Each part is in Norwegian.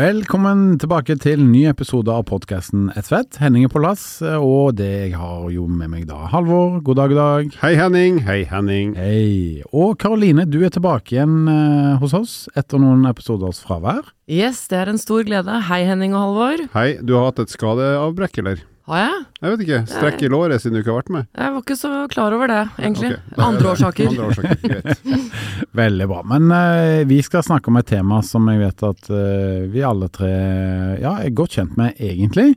Velkommen tilbake til ny episode av podkasten Ett fett. Henning er på plass, og det jeg har jo med meg da Halvor. God dag, god dag. Hei Henning. Hei Henning. Hei. Og Karoline, du er tilbake igjen eh, hos oss etter noen episoders fravær. Yes, det er en stor glede. Hei Henning og Halvor. Hei, du har hatt et skadeavbrekk, eller? Har jeg? Jeg vet ikke. Strekk i låret siden du ikke har vært med? Jeg var ikke så klar over det, egentlig. Okay. Andre årsaker. Andre årsaker, greit. Veldig bra. Men uh, vi skal snakke om et tema som jeg vet at uh, vi alle tre ja, er godt kjent med, egentlig.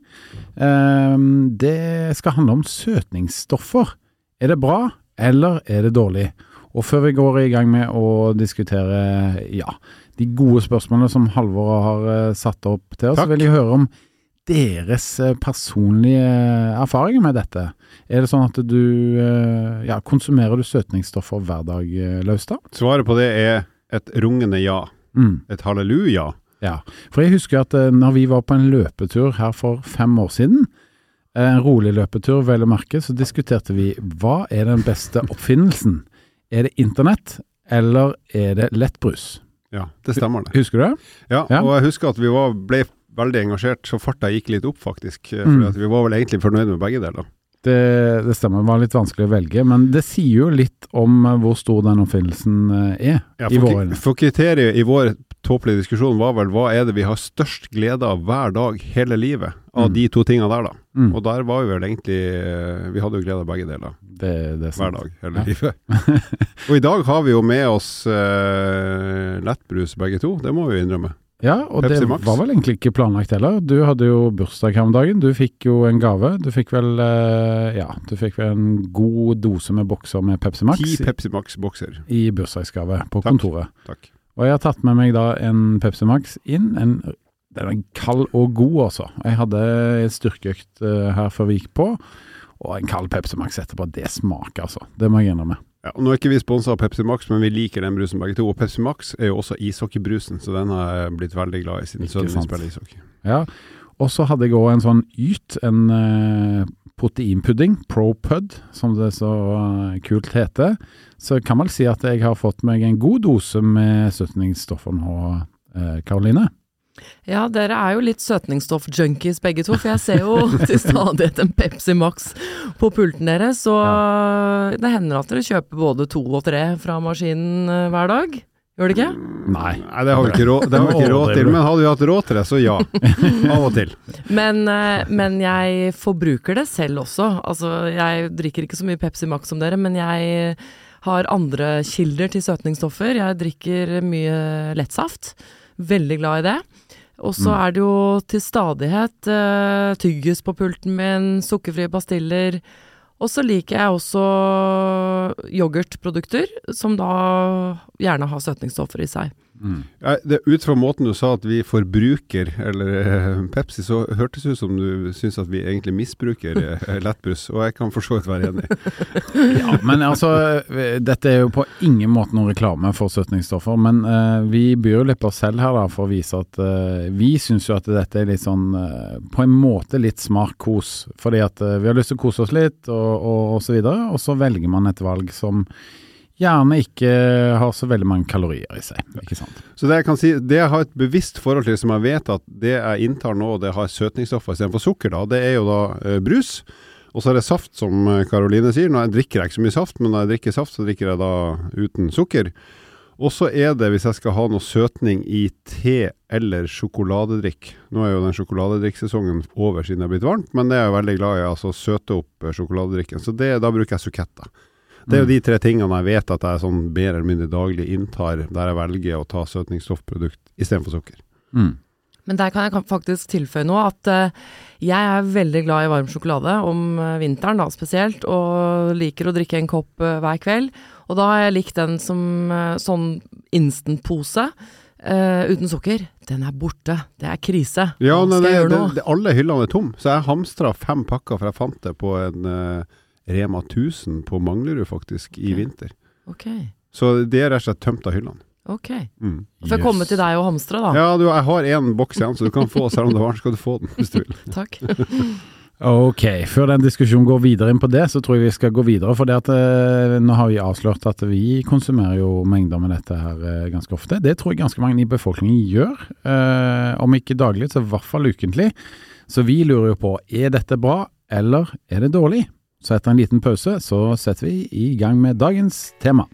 Uh, det skal handle om søtningsstoffer. Er det bra, eller er det dårlig? Og før vi går i gang med å diskutere ja, de gode spørsmålene som Halvor har eh, satt opp til oss, Takk. så vil jeg høre om deres eh, personlige erfaringer med dette. Er det sånn at du eh, ja, konsumerer du søtningsstoffer hver dag, eh, Laustad? Svaret på det er et rungende ja. Mm, Et halleluja. ja. For jeg husker at eh, når vi var på en løpetur her for fem år siden, eh, en rolig løpetur vel å merke, så diskuterte vi hva er den beste oppfinnelsen? Er det internett, eller er det lettbrus? Ja, det stemmer det. Husker du det? Ja, Ja. og jeg husker at vi var, ble veldig engasjert, så farta gikk litt opp faktisk. eh, Mm. For at vi var vel egentlig fornøyd med begge deler. Det, det stemmer, det var litt vanskelig å velge, men det sier jo litt om eh, hvor stor den oppfinnelsen eh, er Ja, i for, ki- for kriteriet i vår tåpelige diskusjon var vel hva er det vi har størst glede av hver dag hele livet, av Mm. de to tingene der da. Mm, Og der var vi vel egentlig, vi hadde jo glede av begge deler. det, det er hver dag hele Ja. livet. og i dag har vi jo med oss eh, lettbrus begge to, det må vi innrømme. Ja, og Pepsi det Max. var vel egentlig ikke planlagt heller. Du hadde jo bursdag her om dagen. Du fikk jo en gave. Du fikk vel eh, ja, du fikk vel en god dose med bokser med Pepsi Max Ti Pepsi Max-bokser. i bursdagsgave på Takk. kontoret. Takk. Og jeg har tatt med meg da en Pepsi Max inn. En, den er kald og god, altså. Jeg hadde styrkeøkt eh, her før vi gikk på, og en kald Pepsi Max etterpå. Det smaker, altså. Det må jeg innrømme. Ja, og nå er ikke vi sponsa av Pepsi Max, men vi liker den brusen begge to. Og Pepsi Max er jo også ishockeybrusen, så den har jeg blitt veldig glad i siden sønnen min spiller ishockey. Ja, og så hadde jeg òg en sånn Yt, en uh, proteinpudding, ProPud, som det så uh, kult heter. Så kan man si at jeg har fått meg en god dose med søtningsstoffer nå, uh, Karoline. Ja, dere er jo litt søtningsstoff-junkies begge to, for jeg ser jo til stadighet en Pepsi Max på pulten deres, så det hender at dere kjøper både to og tre fra maskinen eh, hver dag. Gjør det ikke? Nei. Nei, det har vi ikke råd, det har vi ikke råd til, men hadde vi hatt råd til det, så ja. Av og til. Men, eh, men jeg forbruker det selv også. Altså, jeg drikker ikke så mye Pepsi Max som dere, men jeg har andre kilder til søtningsstoffer. Jeg drikker mye lettsaft. Veldig glad i det. Og så Mm. er det jo til stadighet uh, tyggis på pulten min, sukkerfrie pastiller. Og så liker jeg også yoghurtprodukter, som da gjerne har søtningsstoffer i seg. Mm. Det, ut fra måten du sa at vi forbruker, eller eh, Pepsi, så hørtes det ut som du syns at vi egentlig misbruker eh, lettbrus, og jeg kan for så vidt være enig. Ja, men altså, dette er jo på ingen måte noen reklame for søtningsstoffer, men uh, vi byr jo litt på oss selv her da, for å vise at uh, vi syns jo at dette er litt sånn, uh, på en måte litt smart kos, fordi at vi har lyst til å kose oss litt, og, og, og så videre, og så velger man et valg som gjerne ikke har så veldig mange kalorier i seg, ikke sant? Så det jeg kan si, det jeg har et bevisst forhold til, som jeg vet at det jeg inntar nå, det har søtningsstoffer istedenfor sukker, da, det er jo da eh, brus. Og så er det saft, som eh, Karoline sier. Nå jeg drikker jeg ikke så mye saft, men når jeg drikker saft, så drikker jeg da uten sukker. Og så er det, hvis jeg skal ha noe søtning i te eller sjokoladedrikk Nå er jo den sjokoladedrikksesongen over siden det er blitt varmt, men det er jeg veldig glad i, altså søte opp eh, sjokoladedrikken. Så det, da bruker jeg suketter. Det er jo Mm. de tre tingene jeg vet at jeg sånn mer eller mindre daglig inntar, der jeg velger å ta søtningsstoffprodukt istedenfor sukker. Mm. Men der kan jeg faktisk tilføye noe, at eh, jeg er veldig glad i varm sjokolade, om eh, vinteren da spesielt, og liker å drikke en kopp eh, hver kveld. Og da har jeg likt den som sånn instant-pose. Uh, uten sukker. Den er borte. Det er krise. Ja, Hva skal nei, jeg gjøre nå? det, alle hyllene er tom, så jeg hamstra fem pakker, for jeg fant det på en eh, Rema 1000 på Manglerud faktisk, i vinter. Okay. Så de er rett og slett tømt av hyllene. Ok. Mm. Får jeg komme til deg og hamstre, da? Ja, du, jeg har én boks igjen, så du kan få, selv om det er varmt, skal du få den hvis du vil. Takk. Ok, før den diskusjonen går videre inn på det, så tror jeg vi skal gå videre. For det at, eh, nå har vi avslørt at vi konsumerer jo mengder med dette her eh, ganske ofte. Det tror jeg ganske mange i befolkningen gjør. Eh, om ikke daglig, så i hvert fall ukentlig. Så vi lurer jo på, er dette bra, eller er det dårlig? Så etter en liten pause, så setter vi i gang med dagens tema.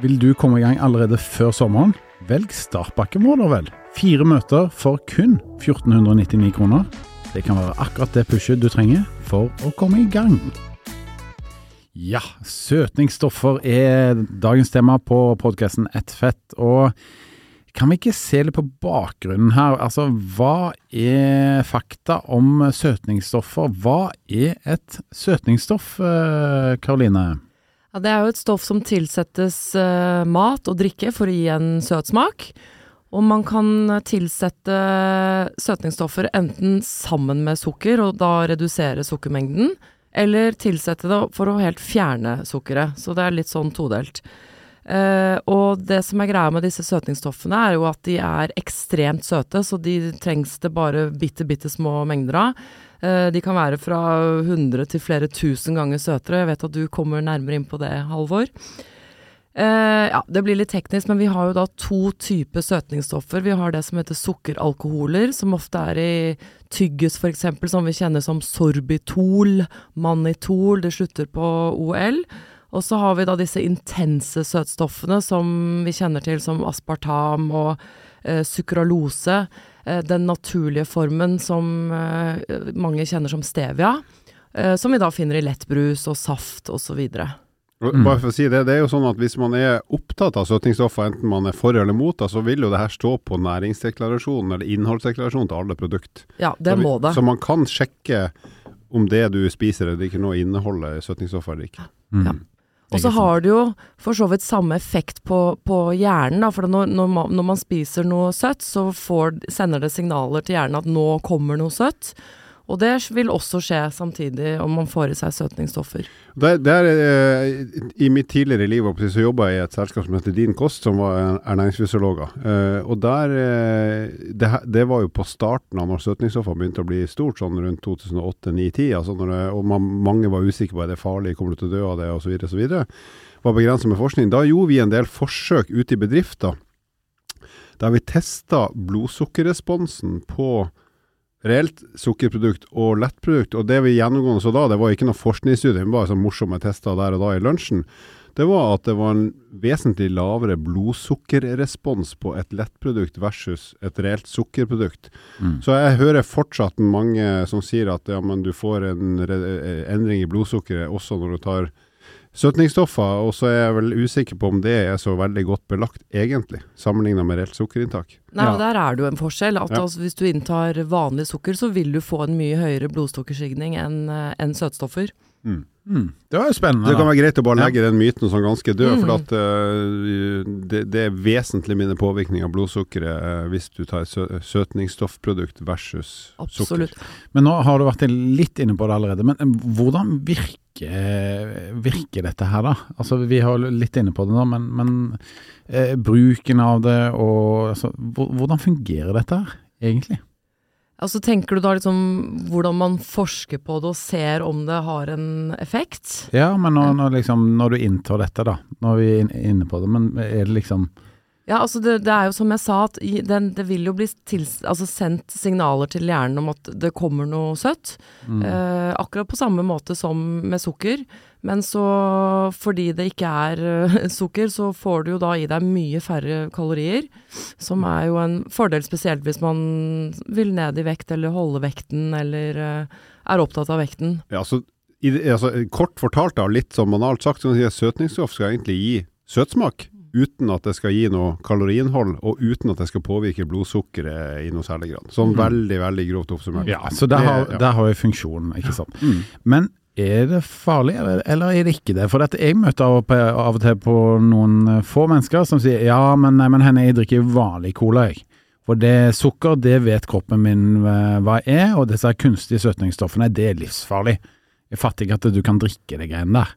Vil du komme i gang allerede før sommeren? Velg startpakken da vel. Fire møter for kun 1499 kroner. Det kan være akkurat det pushet du trenger for å komme i gang. Ja, søtningsstoffer er dagens tema på podkasten Ett fett. Og kan vi ikke se litt på bakgrunnen her? Altså, hva er fakta om søtningsstoffer? Hva er et søtningsstoff, eh, Karoline? Ja, det er jo et stoff som tilsettes eh, mat og drikke for å gi en søt smak. Og man kan tilsette søtningsstoffer enten sammen med sukker, og da redusere sukkermengden, eller tilsette det for å helt fjerne sukkeret. Så det er litt sånn todelt. Eh, og det som er greia med disse søtningsstoffene, er jo at de er ekstremt søte, så de trengs det bare bitte, bitte små mengder av. Uh, de kan være fra 100 til flere tusen ganger søtere. Jeg vet at du kommer nærmere inn på det, Halvor. Uh, ja, det blir litt teknisk, men vi har jo da to typer søtningsstoffer. Vi har det som heter sukkeralkoholer, som ofte er i tyggis f.eks., som vi kjenner som sorbitol, mannitol, det slutter på OL. Og så har vi da disse intense søtstoffene som vi kjenner til som aspartam og eh, sukralose. Eh, den naturlige formen som eh, mange kjenner som stevia. Eh, som vi da finner i lettbrus og saft osv. Mm. Bare for å si det, det er jo sånn at Hvis man er opptatt av søtningsstoffer, enten man er for eller mot, da, så vil jo det her stå på næringsdeklarasjonen eller innholdsdeklarasjonen til alle produkt. Ja, det så, må det. Så man kan sjekke om det du spiser eller drikker nå inneholder søtningsstoffer eller ikke. Mm. Ja. Og så har det jo for så vidt samme effekt på, på hjernen. Da, for når, når, man, når man spiser noe søtt, så får, sender det signaler til hjernen at nå kommer noe søtt. Og det vil også skje samtidig om man får i seg søtningsstoffer. Der, der, eh, I mitt tidligere liv så jobba jeg i et selskap som heter Din Kost, som var ernæringsfysiologer. Eh, og der eh, det, det var jo på starten av når søtningsstoffene begynte å bli stort, sånn rundt 2008-2010. Altså og man, mange var usikre på er det farlig, kommer du til å dø av det, osv. osv. Var begrenset med forskning. Da gjorde vi en del forsøk ute i bedrifter der vi testa blodsukkerresponsen på reelt sukkerprodukt og lettprodukt. Og det vi gjennomgående så da, det var ikke noe forskningsstudie, men bare sånn morsomme tester der og da i lunsjen. Det var at det var en vesentlig lavere blodsukkerrespons på et lettprodukt versus et reelt sukkerprodukt. Mm. Så jeg hører fortsatt mange som sier at ja, men du får en endring i blodsukkeret også når du tar søtningsstoffer, og så er jeg vel usikker på om det er så veldig godt belagt egentlig, sammenlignet med reelt sukkerinntak. Nei, Ja. og Der er det jo en forskjell. At Ja. altså, Hvis du inntar vanlig sukker, så vil du få en mye høyere blodsukkerstigning enn en søtstoffer. Mm. Det var jo spennende. Det kan være greit å bare legge den myten som ganske død, Mm. for at uh, det, det er vesentlig mindre påvirkning av blodsukkeret uh, hvis du tar sø søtningsstoffprodukt versus Absolutt. sukker. Men nå har du vært litt inne på det allerede. Men eh, hvordan virker, virker dette her, da? Altså, Vi har litt inne på det nå, men, men eh, bruken av det og altså, Hvordan fungerer dette her, egentlig? Altså Tenker du da liksom hvordan man forsker på det og ser om det har en effekt? Ja, men når, når, liksom, når du inntar dette, da. Når vi er inn- inne på det. Men er det liksom Ja, altså det, det er jo som jeg sa, at den, det vil jo bli tils, altså sendt signaler til hjernen om at det kommer noe søtt. mm, Eh, akkurat på samme måte som med sukker. Men så fordi det ikke er eh, sukker, så får du jo da i deg mye færre kalorier. Som er jo en fordel spesielt hvis man vil ned i vekt eller holde vekten eller eh, er opptatt av vekten. Ja, altså, i, altså, kort fortalt, da, litt sånn banalt sagt, så kan jeg si at søtningsstoff skal egentlig gi søtsmak. Uten at det skal gi noe kaloriinnhold, og uten at det skal påvirke blodsukkeret i noe særlig grad. Sånn Mm. veldig, veldig grovt oppsummert. Ja, så der har, der har vi funksjonen, ikke sant. Mm. Men er det farlig, eller, eller er det ikke det? For dette, jeg møter av og, på, av og til på noen eh, få mennesker som sier ja, men, nei, men henne, jeg drikker vanlig cola, jeg. For det sukker, det vet kroppen min eh, hva er, og disse kunstige søtningsstoffene, det er livsfarlig. Jeg fatter ikke at du kan drikke de greiene der.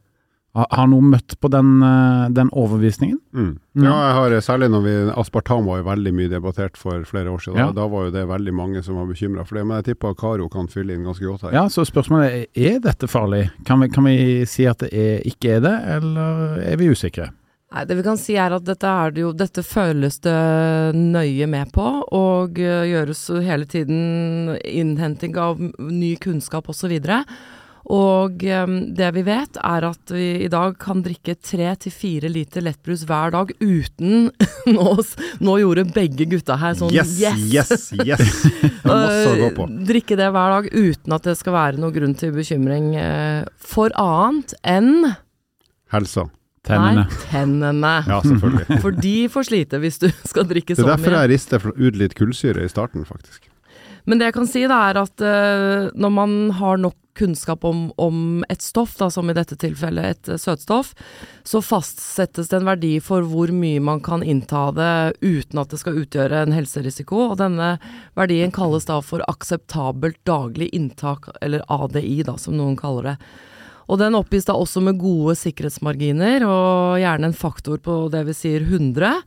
Har, noen møtt på den, eh, den overbevisningen? Mm. Mm. Ja, jeg har særlig når vi Aspartam var jo veldig mye debattert for flere år siden. Ja. Da, da var jo det veldig mange som var bekymra for det. Men jeg tipper Karo kan fylle inn ganske godt her. Ja, så spørsmålet er er dette farlig? Kan vi, kan vi si at det er, ikke er det, eller er vi usikre? Nei, det vi kan si er at dette, er det jo, dette føles det nøye med på, og eh, gjøres hele tiden innhenting av ny kunnskap osv. Og eh, det vi vet er at vi i dag kan drikke tre til fire liter lettbrus hver dag uten nå, nå gjorde begge gutta her sånn yes, yes, yes! På. Eh, Drikke det hver dag uten at det skal være noe grunn til bekymring eh, for annet enn Helsa. Tennene. Nei, tennene. Ja, selvfølgelig. For de får slite hvis du skal drikke så mye. Det er derfor jeg rister ut litt kullsyre i starten, faktisk. Men det jeg kan si da er at uh, når man har nok kunnskap om, om et stoff, da, som i dette tilfellet et uh, søtstoff, så fastsettes det en verdi for hvor mye man kan innta det uten at det skal utgjøre en helserisiko. Og denne verdien kalles da for akseptabelt daglig inntak, eller ADI da, som noen kaller det. Og den oppgis da også med gode sikkerhetsmarginer, og gjerne en faktor på det vi sier 100.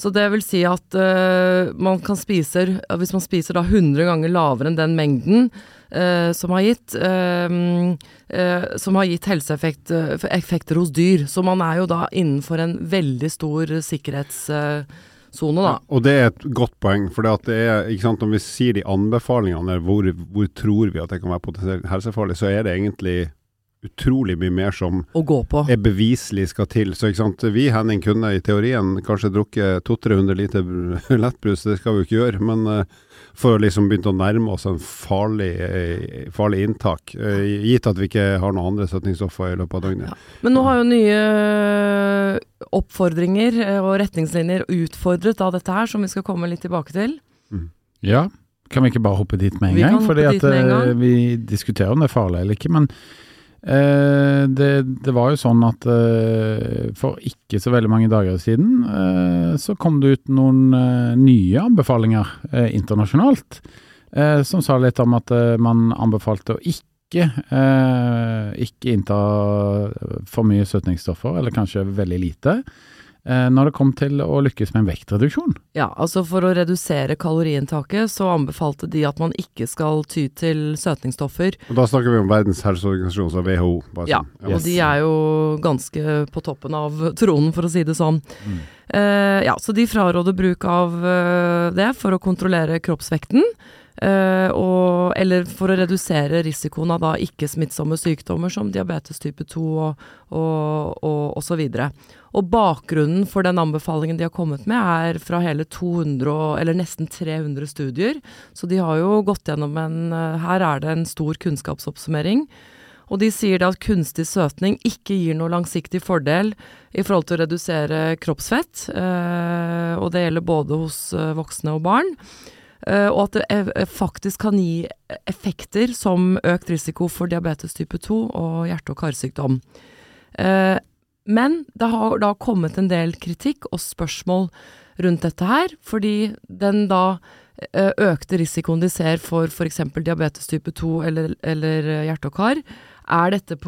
Så det vil si at uh, man kan spise, hvis man spiser da 100 ganger lavere enn den mengden uh, som har gitt, uh, som har gitt helseeffekter hos dyr. Så man er jo da innenfor en veldig stor sikkerhetssone, da. Ja, og det er et godt poeng. For det er, ikke sant, når vi sier de anbefalingene, hvor, hvor tror vi at det kan være potensielt helsefarlig, så er det egentlig utrolig mye mer som Å gå på. er beviselig skal til. Så ikke sant, vi Henning kunne i teorien kanskje drukket 200-300 liter lettbrus, det skal vi jo ikke gjøre. Men uh, for å liksom begynne å nærme oss en farlig, uh, farlig inntak, uh, gitt at vi ikke har noen andre søtningsstoffer i løpet av døgnet. Ja. Men nå har jo nye oppfordringer og retningslinjer utfordret av dette her, som vi skal komme litt tilbake til. Ja, kan vi ikke bare hoppe dit med en Vi gang? Fordi at med en gang. vi diskuterer om det er farlig eller ikke, men eh, det, det var jo sånn at eh, for ikke så veldig mange dager siden eh, så kom det ut noen nye anbefalinger internasjonalt som sa litt om at man anbefalte å ikke ikke innta for mye søtningsstoffer, eller kanskje veldig lite, når det kom til å lykkes med en vektreduksjon. Ja, altså for å redusere kaloriinntaket, så anbefalte de at man ikke skal ty til søtningsstoffer. Og da snakker vi om Verdens helseorganisasjon, så WHO. Bare Ja, sånn. og de er jo ganske på toppen av tronen, for å si det sånn. Eh, ja, så de fraråder bruk av eh, det for å kontrollere kroppsvekten. Eh, og, eller for å redusere risikoen av da ikke-smittsomme sykdommer som diabetes type 2 og, og, og, og så videre. Og bakgrunnen for den anbefalingen de har kommet med er fra hele 200, eller nesten 300 studier. Så de har jo gått gjennom en eh, Her er det en stor kunnskapsoppsummering. Og de sier da at kunstig søtning ikke gir noe langsiktig fordel i forhold til å redusere kroppsfett, eh, og det gjelder både hos voksne og barn. Eh, og at det e- faktisk kan gi effekter som økt risiko for diabetes type 2 og hjerte- og karsykdom. Eh, men det har da kommet en del kritikk og spørsmål rundt dette her, fordi den da eh, økte risikoen de ser for f.eks. diabetes type 2 eller, eller eh, hjerte og kar, er dette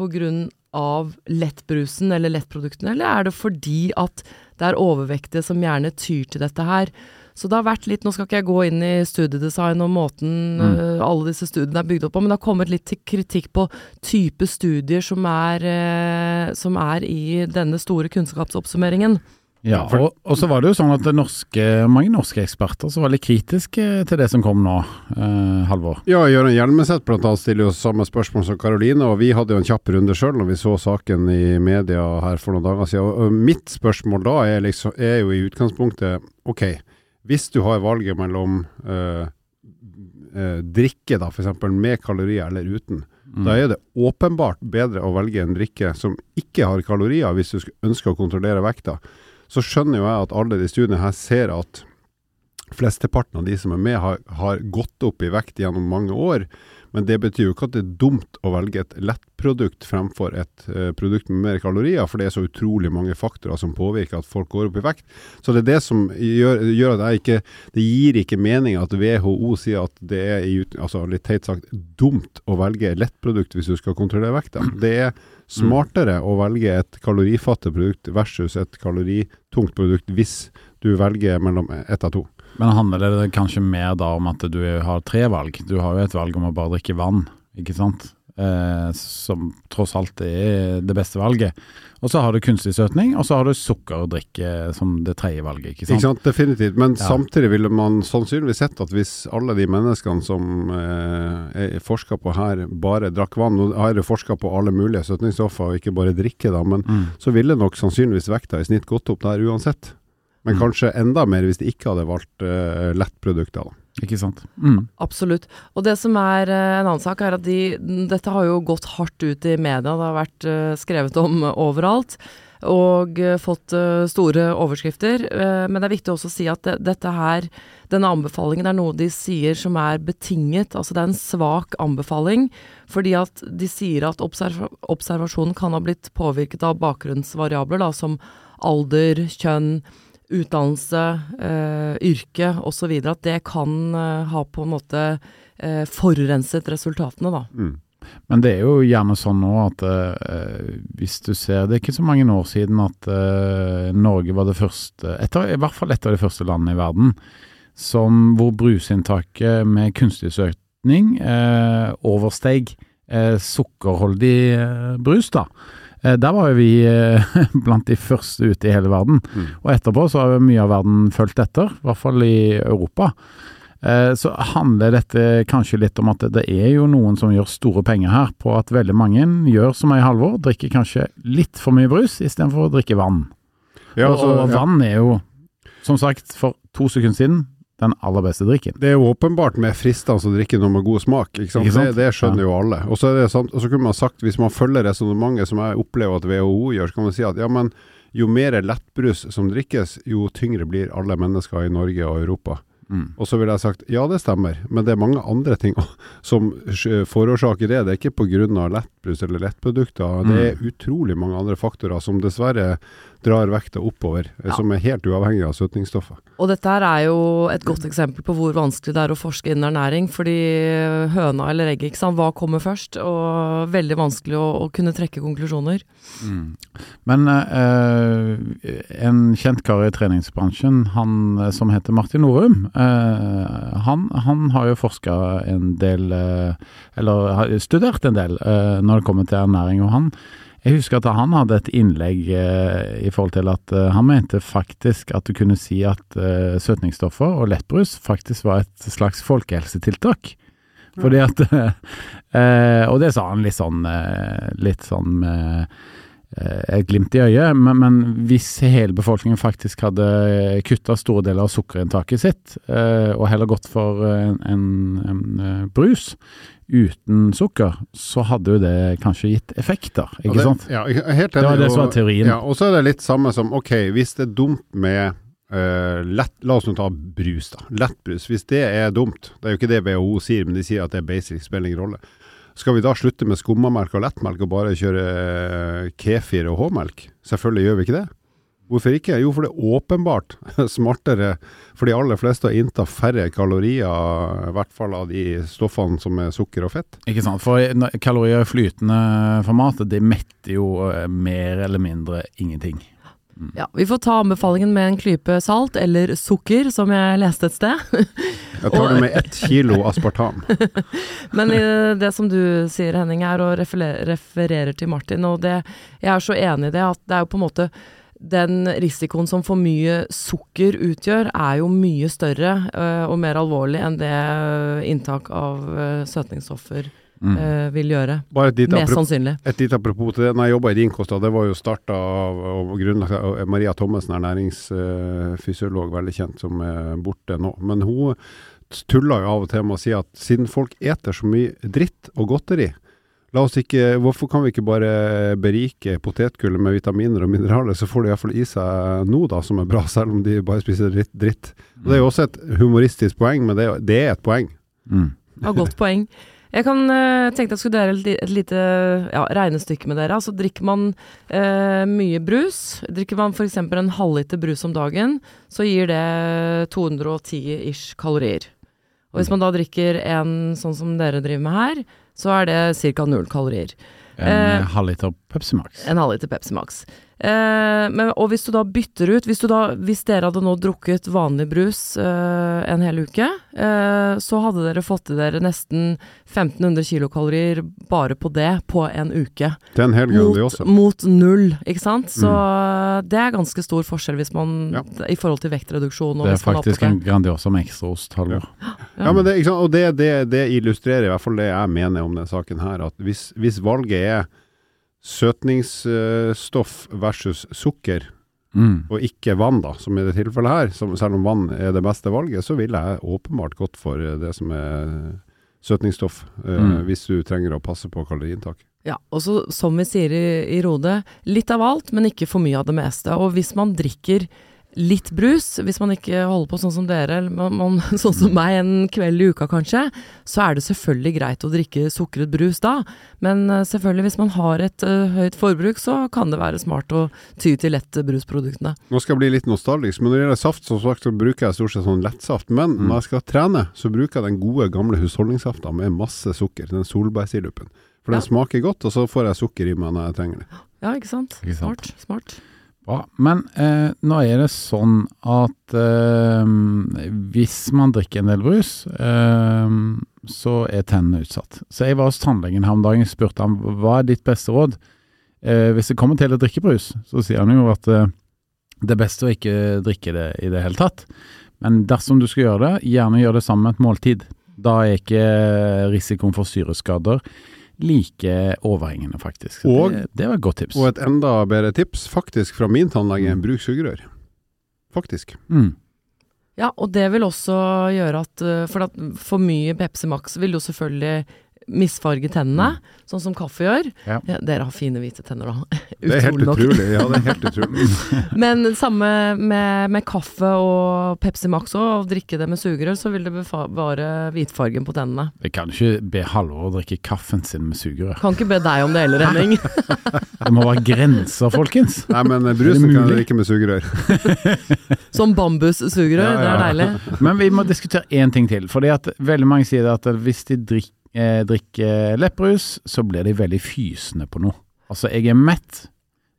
av lettbrusen eller lettproduktene, eller er det fordi at det er overvektige som gjerne tyr til dette her? Så det har vært litt, nå skal ikke jeg gå inn i studiedesign og måten Mm. uh, alle disse studiene er bygd opp på, men det har kommet litt til kritikk på type studier som er, uh, som er i denne store kunnskapsoppsummeringen. Ja, og, og så var det jo sånn at norske, mange norske eksperter som var litt kritiske til det som kom nå, eh, Halvor. Ja, Gøran Hjelmeset annet stiller jo samme spørsmål som Karoline, og vi hadde jo en kjapp runde sjøl når vi så saken i media her for noen dager siden. Og, og mitt spørsmål da er, liksom, er jo i utgangspunktet ok, hvis du har valget mellom eh, eh, drikke da, f.eks. med kalorier eller uten, Mm. da er det åpenbart bedre å velge en drikke som ikke har kalorier, hvis du ønsker å kontrollere vekta. Så skjønner jo jeg at alle de studiene her ser at flesteparten av de som er med, har, har gått opp i vekt gjennom mange år. Men det betyr jo ikke at det er dumt å velge et lettprodukt fremfor et uh, produkt med mer kalorier, for det er så utrolig mange faktorer som påvirker at folk går opp i vekt. Så det er det som gjør, gjør at jeg ikke Det gir ikke mening at WHO sier at det er altså litt teit sagt dumt å velge lettprodukt hvis du skal kontrollere vekta. Det er smartere å velge et kalorifattig produkt versus et kaloritungt produkt hvis du velger mellom ett av to. Men handler det kanskje mer da om at du har tre valg? Du har jo et valg om å bare drikke vann, ikke sant? Eh, som tross alt er det beste valget. Og så har du kunstig søtning, og så har du sukker og drikke som det tredje valget. Ikke sant? Ikke sant? Definitivt. Men ja. samtidig ville man sannsynligvis sett at hvis alle de menneskene som eh, er forska på her, bare drakk vann, og her er forska på alle mulige søtningsstoffer og ikke bare drikke, da, men mm. så ville nok sannsynligvis vekta i snitt gått opp der uansett. Men mm. kanskje enda mer hvis de ikke hadde valgt uh, lettprodukter. Ikke sant. Mm. Absolutt. Og det som er uh, en annen sak, er at de, dette har jo gått hardt ut i media. Det har vært uh, skrevet om overalt. Og fått store overskrifter. men det er viktig også å si at det, dette her, denne anbefalingen er noe de sier som er betinget. Altså det er en svak anbefaling. Fordi at de sier at observ observasjonen kan ha blitt påvirket av bakgrunnsvariabler, da, som alder, kjønn, utdannelse, eh, yrke osv. At det kan eh, ha på en måte eh, forurenset resultatene, da. Mm. Men det er jo gjerne sånn nå at eh, hvis du ser Det er ikke så mange år siden at eh, Norge var det første, etter, i hvert fall et av de første landene i verden, som, hvor brusinntaket med kunstig søkning eh, oversteg eh, sukkerholdig brus. da. Eh, der var jo vi eh, blant de første ute i hele verden. Mm. Og etterpå så har jo mye av verden fulgt etter, i hvert fall i Europa. Eh, så handler dette kanskje litt om at det er jo noen som gjør store penger her på at veldig mange gjør som ei halvår, drikker kanskje litt for mye brus istedenfor å drikke vann. Ja, altså, og vann er jo, som sagt, for to sekunder siden den aller beste drikken. Det er jo åpenbart med fristende å drikke noe med god smak, ikke sant? Ikke sant? Det, det, skjønner ja. jo alle. Og så er det sant, og så kunne man sagt, hvis man følger resonnementet som jeg opplever at WHO gjør, så kan man si at ja, men jo mer lettbrus som drikkes, jo tyngre blir alle mennesker i Norge og Europa. Mm. Og så ville jeg sagt ja, det stemmer, men det er mange andre ting som forårsaker det. Det er ikke pga. lettbrus eller lettprodukter. Mm. Det er utrolig mange andre faktorer som dessverre drar vekta oppover, eh, ja. som er helt uavhengig av søtningsstoffer. Og dette her er jo et godt eksempel på hvor vanskelig det er å forske innen ernæring. Fordi høna eller egget, ikke sant. Hva kommer først? Og veldig vanskelig å, å kunne trekke konklusjoner. Mm. Men eh, en kjent kar i treningsbransjen, han eh, som heter Martin Norum, eh, han, han, har jo forska en del, eh, eller har studert en del, eh, når det kommer til ernæring. og han jeg husker at han hadde et innlegg eh, i forhold til at eh, han mente faktisk at du kunne si at eh, søtningsstoffer og lettbrus faktisk var et slags folkehelsetiltak. Fordi at eh, Og det sa han litt sånn, eh, litt sånn med eh, et glimt i øyet, men, men, hvis hele befolkningen faktisk hadde kutta store deler av sukkerinntaket sitt, og heller gått for en, en, en brus, uten sukker, så hadde jo det kanskje gitt effekter, ikke det, sant? Ja, helt enig. Det var det som var teorien. Ja, og så er det litt samme som, ok, hvis det er dumt med uh, lett, La oss nå ta brus, da. Lettbrus. Hvis det er dumt, det er jo ikke det WHO sier, men de sier at det er basic, spiller ingen rolle. Skal vi da slutte med skummamelk og lettmelk og bare kjøre uh, kefir og H-melk? Selvfølgelig gjør vi ikke det. Hvorfor ikke? Jo, for det er åpenbart smartere for de aller fleste å innta færre kalorier, i hvert fall av de stoffene som er sukker og fett. Ikke sant. For kalorier i flytende format, det metter jo eh, mer eller mindre ingenting. Mm. Ja, Vi får ta anbefalingen med en klype salt eller sukker, som jeg leste et sted. jeg tar det med ett kilo aspartam. Men det som du sier Henning, er å referere til Martin, og det, jeg er så enig i det at det er jo på en måte den risikoen som for mye sukker utgjør, er jo mye større uh, og mer alvorlig enn det uh, inntak av søtningsstoffer søtningsstoffer mm. vil gjøre. Mest sannsynlig. Et lite apropos til det. Når jeg jobba i din kost, det var jo starta av, av, av Maria Thommessen, ernæringsfysiolog, veldig kjent, som er borte nå. Men hun tuller jo av og til med å si at siden folk eter så mye dritt og godteri, La oss ikke, Hvorfor kan vi ikke bare berike potetgullet med vitaminer og mineraler, så får de iallfall i seg noe da som er bra, selv om de bare spiser dritt. dritt. Og Det er jo også et humoristisk poeng, men det, er- det er et poeng. Mm. Ja, godt poeng. Jeg kan tenke tenkte jeg skulle dele et, lite ja, regnestykke med dere. Altså drikker man eh, mye brus, drikker man f.eks. en halvliter brus om dagen, så gir det 210 ish kalorier. Og hvis man da drikker en sånn som dere driver med her, så er det ca. null kalorier. En Eh, eh, halvliter Pepsi Max. En halvliter Pepsi Max. Eh, men, og hvis du da bytter ut hvis, du da, hvis dere hadde nå drukket vanlig brus eh, en hel uke, eh, så hadde dere fått i dere nesten 1500 kilokalorier bare på det på en uke. Det er en hel Mot, også. mot null, ikke sant. Så det er ganske stor forskjell hvis man Ja. i forhold til vektreduksjon. Og Det er faktisk en Grandiosa med ekstraost, Halvor. Ja, men det. Og det, det, det illustrerer i hvert fall det jeg mener om denne saken her. At hvis, hvis valget er søtningsstoff versus sukker, Mm. og ikke vann, da, som i det tilfellet her, som, selv om vann er det beste valget, så ville jeg åpenbart gått for eh, det som er søtningsstoff, mm. uh, hvis du trenger å passe på kaloriinntak. Ja, og så som vi sier i, i Rode, litt av alt, men ikke for mye av det meste. Og hvis man drikker litt brus, hvis man ikke holder på sånn som dere, eller man, man, sånn som meg en kveld i uka kanskje, så er det selvfølgelig greit å drikke sukret brus da. Men eh, selvfølgelig hvis man har et uh, høyt forbruk, så kan det være smart å ty til lette brusproduktene. Nå skal jeg bli litt nostalgisk, men når det gjelder saft, som sagt, så bruker jeg stort sett sånn lettsaft. Men Mm. når jeg skal trene, så bruker jeg den gode, gamle husholdningssafta med masse sukker, den solbærsirupen. For den Ja. smaker godt, og så får jeg sukker i meg når jeg trenger det. Ja, ikke sant? Ikke sant. Smart. smart. Bra. Men eh, nå er det sånn at eh, hvis man drikker en del brus, eh, så er tennene utsatt. Så jeg var hos tannlegen her om dagen og spurte ham hva er ditt beste råd. Eh, hvis det kommer til å drikke brus, så sier han jo at eh, det er best å ikke drikke det i det hele tatt. Men dersom du skal gjøre det, gjerne gjør det sammen med et måltid. Da er ikke risikoen for syreskader like overhengende, faktisk. Og- det, det var et godt tips. Og et enda bedre tips, faktisk fra min tannlege, bruk sugerør. Faktisk. Mm. Ja, og det vil også gjøre at eh, For at for mye Pepsi Max vil jo selvfølgelig misfarge tennene, sånn som kaffe gjør. Ja. Ja, dere har fine hvite tenner, da. Det er helt nok. utrolig. Ja, det er helt utrolig. Men samme med, med kaffe og Pepsi Max òg, og drikke det med sugerør, så vil det bevare hvitfargen på tennene. Jeg kan ikke be Halvor å drikke kaffen sin med sugerør. Kan ikke be deg om det heller, Henning. Det må være grenser, folkens. Nei, men brusen kan du jeg drikke med sugerør. Som bambussugerør, Ja, ja, det er deilig. Men vi må diskutere én ting til. Fordi at veldig mange sier at hvis de drikk, eh, drikker lepperus, så blir de veldig fysende på noe. Altså, jeg er mett,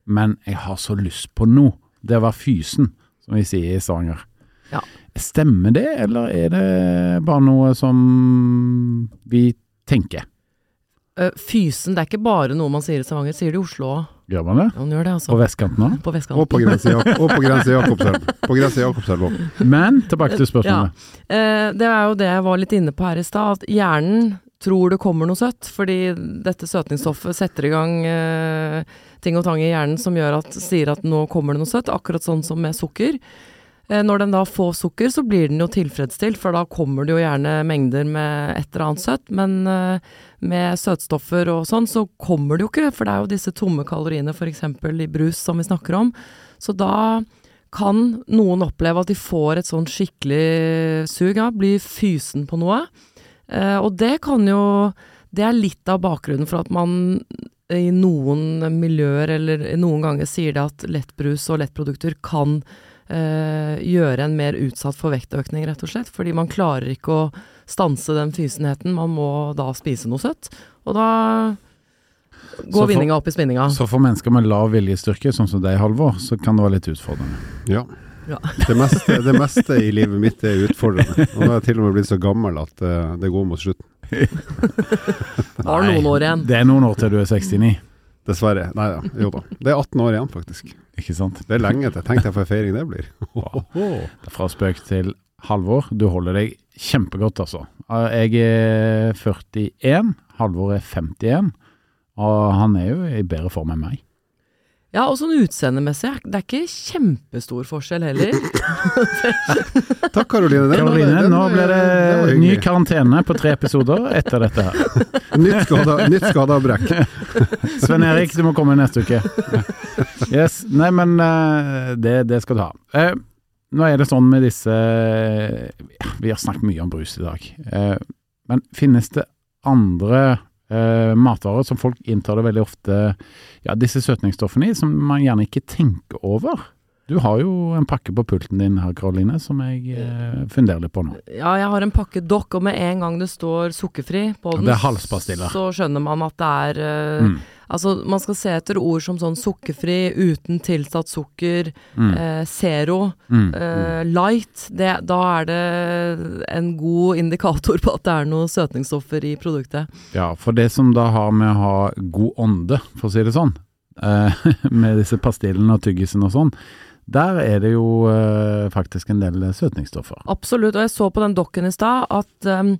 men jeg har så lyst på noe. Det å være fysen, som vi sier i Stavanger. Ja. Stemmer det, eller er det bare noe som vi tenker? Eh, Fysen, det er ikke bare noe man sier i Stavanger, sier det i Oslo òg. Gjør man det? Ja, man gjør det, På altså. vestkanten òg? På vestkanten. Jak- og på grense i Jakobselv. På grense i Jakobselv òg. Men tilbake til spørsmålet. Ja. det er jo det jeg var litt inne på her i stad, at hjernen tror det kommer noe søtt, fordi dette søtningsstoffet setter i gang eh, ting og tang i hjernen som gjør at, sier at nå kommer det noe søtt, akkurat sånn som med sukker. Eh, når den da får sukker, så blir den jo tilfredsstilt, for da kommer det jo gjerne mengder med et eller annet søtt, men eh, med søtstoffer og sånn, så kommer det jo ikke, for det er jo disse tomme kaloriene f.eks. i brus som vi snakker om. Så da kan noen oppleve at de får et sånn skikkelig sug, ja, blir fysen på noe. Eh, og det kan jo Det er litt av bakgrunnen for at man i noen miljøer eller noen ganger sier det at lettbrus og lettprodukter kan eh, gjøre en mer utsatt for vektøkning, rett og slett. Fordi man klarer ikke å stanse den fysenheten. Man må da spise noe søtt. Og da går vinninga opp i spinninga. Så for mennesker med lav viljestyrke, sånn som deg, Halvor, så kan det være litt utfordrende. Ja. Ja. Det, meste, det meste i livet mitt er utfordrende. Og nå er jeg til og med blitt så gammel at eh, det går mot slutten. Har noen år igjen. Det er noen år til du er 69, Dessverre. Nei da. Jo da. Det er 18 år igjen, faktisk. ikke sant? Det er lenge til. Tenk deg for en feiring det blir. Det er Fra spøk til Halvor, du holder deg kjempegodt, altså. Jeg er 41, Halvor er 51, og han er jo i bedre form enn meg. Ja, og sånn utseendemessig, det er ikke kjempestor forskjell heller. Takk, Karoline. Karoline, nå blir den det ny karantene på tre episoder etter dette her. Nytt skada, nytt brekk. Svein Erik, du må komme neste uke. Yes, Nei, men eh, det, det skal du ha. Eh, nå er det sånn med disse ja, Vi har snakket mye om brus i dag. Eh, men finnes det andre eh, matvarer som folk inntar det veldig ofte Ja, disse søtningsstoffene i, som man gjerne ikke tenker over? Du har jo en pakke på pulten din her, Karoline, som jeg eh, funderer litt på nå. Ja, jeg har en pakke dokk, og med en gang det står sukkerfri på den, Det er så skjønner man at det er eh, Mm. Altså, man skal se etter ord som sånn sukkerfri, uten tilsatt sukker, Mm. eh, zero, Mm. eh, light. Det, da er det en god indikator på at det er noe søtningsstoffer i produktet. Ja, for det som da har med å ha god ånde, for å si det sånn, eh, med disse pastillene og tyggisen og sånn, der er det jo eh, faktisk en del søtningsstoffer. Absolutt. Og jeg så på den dokken i stad at um,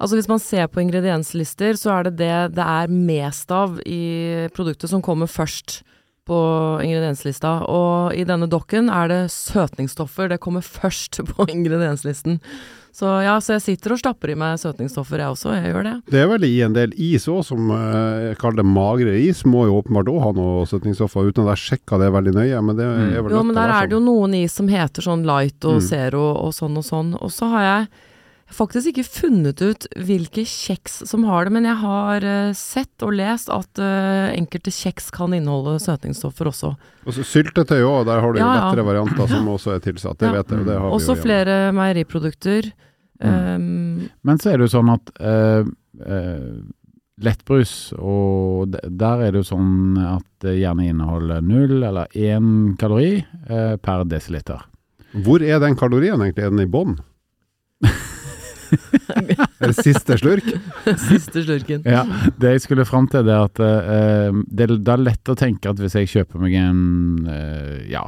Altså Hvis man ser på ingredienslister, så er det det det er mest av i produktet som kommer først på ingredienslista. Og i denne dokken er det søtningsstoffer. Det kommer først på ingredienslisten. Så ja, så jeg sitter og stapper i meg søtningsstoffer jeg også. Jeg gjør det. Det er vel i en del is òg, som eh, jeg kaller det magre is, må jo åpenbart òg ha noe søtningsstoffer, uten at jeg sjekka det veldig nøye. Men det Mm. er vel Jo, men der er det jo sånn. noen is som heter sånn light og Mm. zero og sånn og sånn. Og så har jeg faktisk ikke funnet ut hvilke kjeks som har det, men jeg har eh, sett og lest at eh, enkelte kjeks kan inneholde søtningsstoffer også. Og så Syltetøy òg, der har du Ja, ja. lettere varianter som også er tilsatt. Det Ja. vet jeg, det har Også vi jo flere meieriprodukter. Mm. Um, Men så er det jo sånn at uh, uh, lettbrus, og der er det jo sånn at det gjerne inneholder null eller én kalori eh, per desiliter. Hvor er den kalorien egentlig? Er den i bånn? er det siste slurk? siste slurken. Ja, det jeg skulle fram til, er at uh, det, det er lett å tenke at hvis jeg kjøper meg en uh, ja,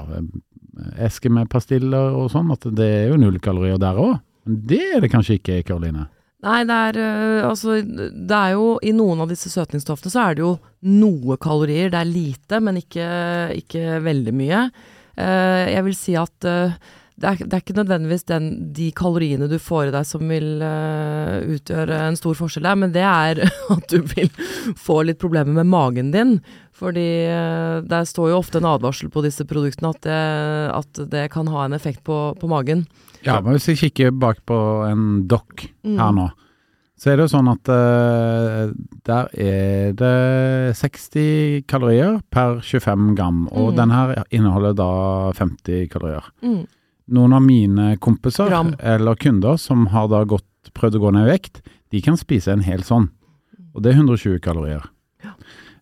eske med pastiller og sånn, at det er jo null kalorier der òg. Men det er det kanskje ikke, Karoline. Nei, det er uh, altså Det er jo I noen av disse søtningsstoffene så er det jo noe kalorier. Det er lite, men ikke, ikke veldig mye. Eh, jeg vil si at det, er, det er ikke nødvendigvis den, de kaloriene du får i deg som vil uh, utgjøre en stor forskjell der, men det er at du vil få litt problemer med magen din. Fordi uh, der står jo ofte en advarsel på disse produktene at det, at det kan ha en effekt på, på magen. Ja, men hvis jeg kikker bak på en dokk Mm. her nå, så er det jo sånn at uh, der er det 60 kalorier per 25 gram, og Mm. den her inneholder da 50 kalorier. Mm. Noen av mine kompiser Gram. eller kunder som har da gått, prøvd å gå ned i vekt, de kan spise en hel sånn, og det er 120 kalorier.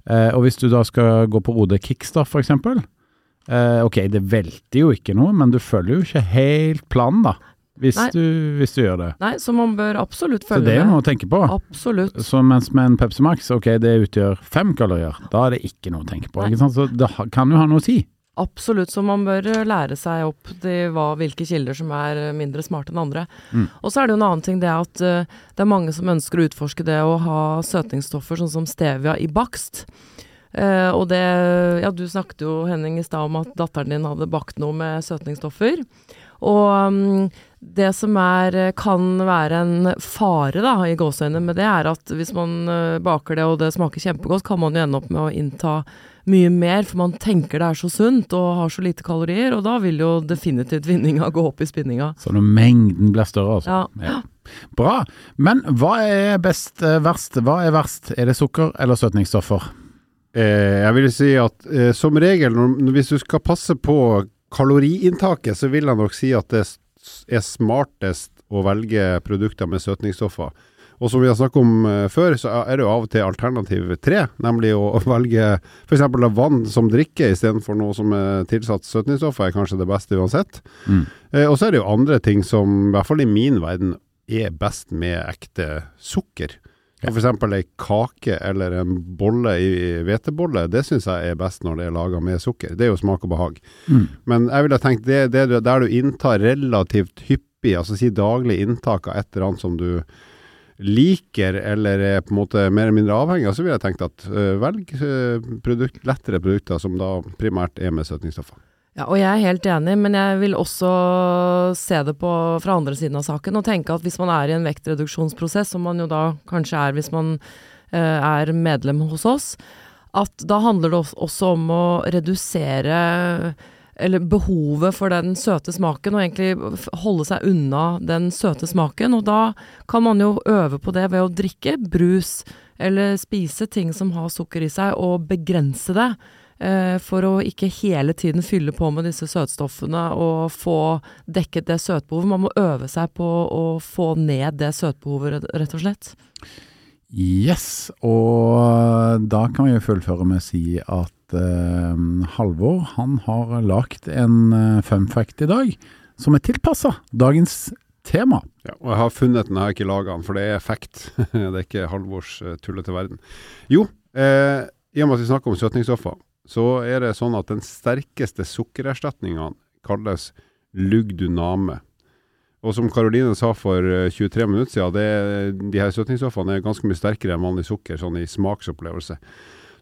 Eh, og hvis du da skal gå på Rode Kickstart eksempel, eh, ok, det velter jo ikke noe, men du følger jo ikke helt planen da, hvis, du, hvis du gjør det. Nei, så man bør absolutt følge det Så det er noe å tenke på. Absolutt. Så mens med en Pepsi Max, ok, det utgjør fem kalorier, da er det ikke noe å tenke på. Ikke sant? Så det kan jo ha noe å si. Absolutt, så man bør eh, lære seg opp de, hva, hvilke kilder som er eh, mindre smarte enn andre. Mm. Og så er det jo en annen ting det at uh, det er mange som ønsker å utforske det å ha søtningsstoffer sånn som stevia i bakst. Uh, og det Ja, du snakket jo, Henning, i stad om at datteren din hadde bakt noe med søtningsstoffer. Og um, det som er, kan være en fare da, i gåseøynene med det, er at hvis man baker det og det smaker kjempegodt, kan man jo ende opp med å innta mye mer, for man tenker det er så sunt og har så lite kalorier, og da vil jo definitivt vinninga gå opp i spinninga. Så når mengden blir større, altså. Ja. Bra. Men hva er best, eh, verst? Hva er verst? Er det sukker eller søtningsstoffer? Eh, jeg vil si at eh, som regel, når, hvis du skal passe på kaloriinntaket, så vil jeg nok si at det er smartest å velge produkter med søtningsstoffer. Og som vi har snakket om eh, før, så er det jo av og til alternativ tre, nemlig å, velge f.eks. vann som drikke istedenfor noe som er tilsatt søtningsstoffer, er kanskje det beste uansett. Mm. Eh, og så er det jo andre ting som, i hvert fall i min verden, er best med ekte sukker. Ja. Eksempel ei kake eller en bolle i hvetebolle, det syns jeg er best når det er laga med sukker. Det er jo smak og behag. Mm. Men jeg ville tenkt det, det du- der du inntar relativt hyppig, altså si daglig inntak av et eller annet som du liker eller er på en måte mer eller mindre avhengig av, så ville jeg tenkt at uh, velg øh, produkt, lettere produkter som da primært er med søtningsstoffer. Ja, og jeg er helt enig, men jeg vil også se det på fra andre siden av saken og tenke at hvis man er i en vektreduksjonsprosess, som man jo da kanskje er hvis man uh, er medlem hos oss, at da handler det også om å redusere eller behovet for den søte smaken, og egentlig holde seg unna den søte smaken. Og da kan man jo øve på det ved å drikke brus, eller spise ting som har sukker i seg, og begrense det. Eh, for å ikke hele tiden fylle på med disse søtstoffene og få dekket det søtbehovet. Man må øve seg på å få ned det søtbehovet, rett og slett. Yes, og da kan vi jo fullføre med å si at uh, Halvor han har lagt en uh, fun fact i dag som er tilpassa dagens tema. Ja, og jeg har funnet den, jeg har ikke laga den, for det er fact. det er ikke Halvors uh, tullete verden. Jo, eh, i og med at vi snakker om søtningsstoffer, så er det sånn at den sterkeste sukkererstatninga kalles lugduname. Og som Karoline sa for 23 eh, minutter siden, det, de her søtningsstoffene er ganske mye sterkere enn vanlig sukker, sånn i smaksopplevelse.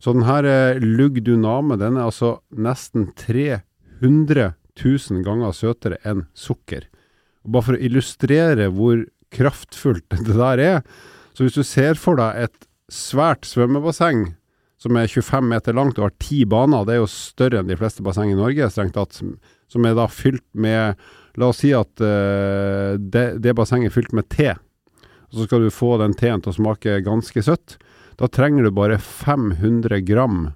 Så den her eh, lugduname den er altså nesten 300 000 ganger søtere enn sukker. Og bare for å illustrere hvor kraftfullt det der er, så hvis du ser for deg et svært svømmebasseng som er 25 meter langt og har ti baner. Det er jo større enn de fleste basseng i Norge, strengt tatt. Som er da fylt med La oss si at uh, det, det bassenget er fylt med te. Og så skal du få den teen til å smake ganske søtt. Da trenger du bare 500 gram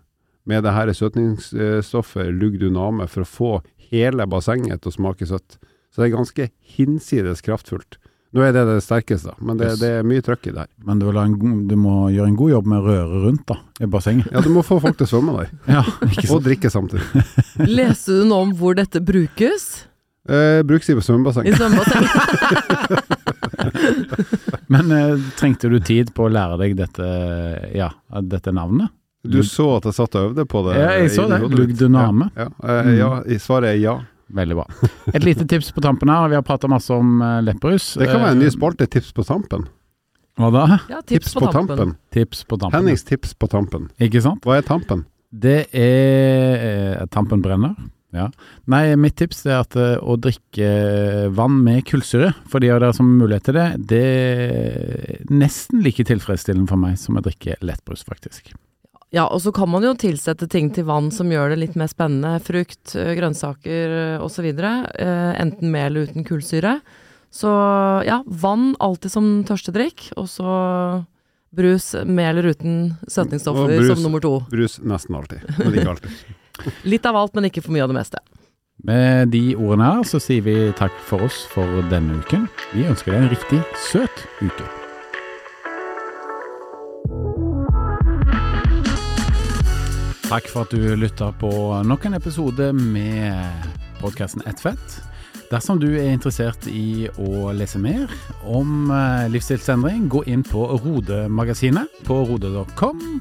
med det her søtningsstoffet lugduname for å få hele bassenget til å smake søtt. Så det er ganske hinsides kraftfullt. Nå er det det sterkeste, men det, det er mye trøkk i det her. Men du, du, må gjøre en god jobb med å røre rundt da, i bassenget. Ja, du må få folk til å svømme der. ja, og drikke samtidig. Leste du nå om hvor dette brukes? Eh, brukes i svømmebasseng. I svømmebasseng. men eh, trengte du tid på å lære deg dette, ja, dette navnet? Du så at jeg satt og øvde på det? Ja, jeg så det. Lugduname. Ja, ja. Eh, ja, svaret er ja. Veldig bra. Et lite tips på tampen her. Vi har prata masse om uh. Det kan være en ny spalte, tips på tampen. Hva da? Ja, tips, tips på, på, tampen. tampen. Tips på tampen. Hennings tips på tampen. Ikke sant? Hva er tampen? Det er eh, Tampen brenner. Ja. Nei, mitt tips er at uh, å drikke vann med kullsyre, for de av dere som har mulighet til det, det er nesten like tilfredsstillende for meg som å drikke lettbrus, faktisk. Ja, og så kan man jo tilsette ting til vann som gjør det litt mer spennende. Frukt, eh, grønnsaker eh, osv. Eh, enten med eller uten kullsyre. Så ja, vann alltid som tørstedrikk. Og så brus med eller uten søtningsstoffer brus, som nummer to. Brus nesten alltid, men ikke alltid. litt av alt, men ikke for mye av det meste. Med de ordene her så sier vi takk for oss for denne uken. Vi ønsker deg en riktig søt uke. Takk for at du lytter på nok en episode med podkasten Ett fett. Dersom du er interessert i å lese mer om eh, livsstilsendring, gå inn på Rode-magasinet på rode.com.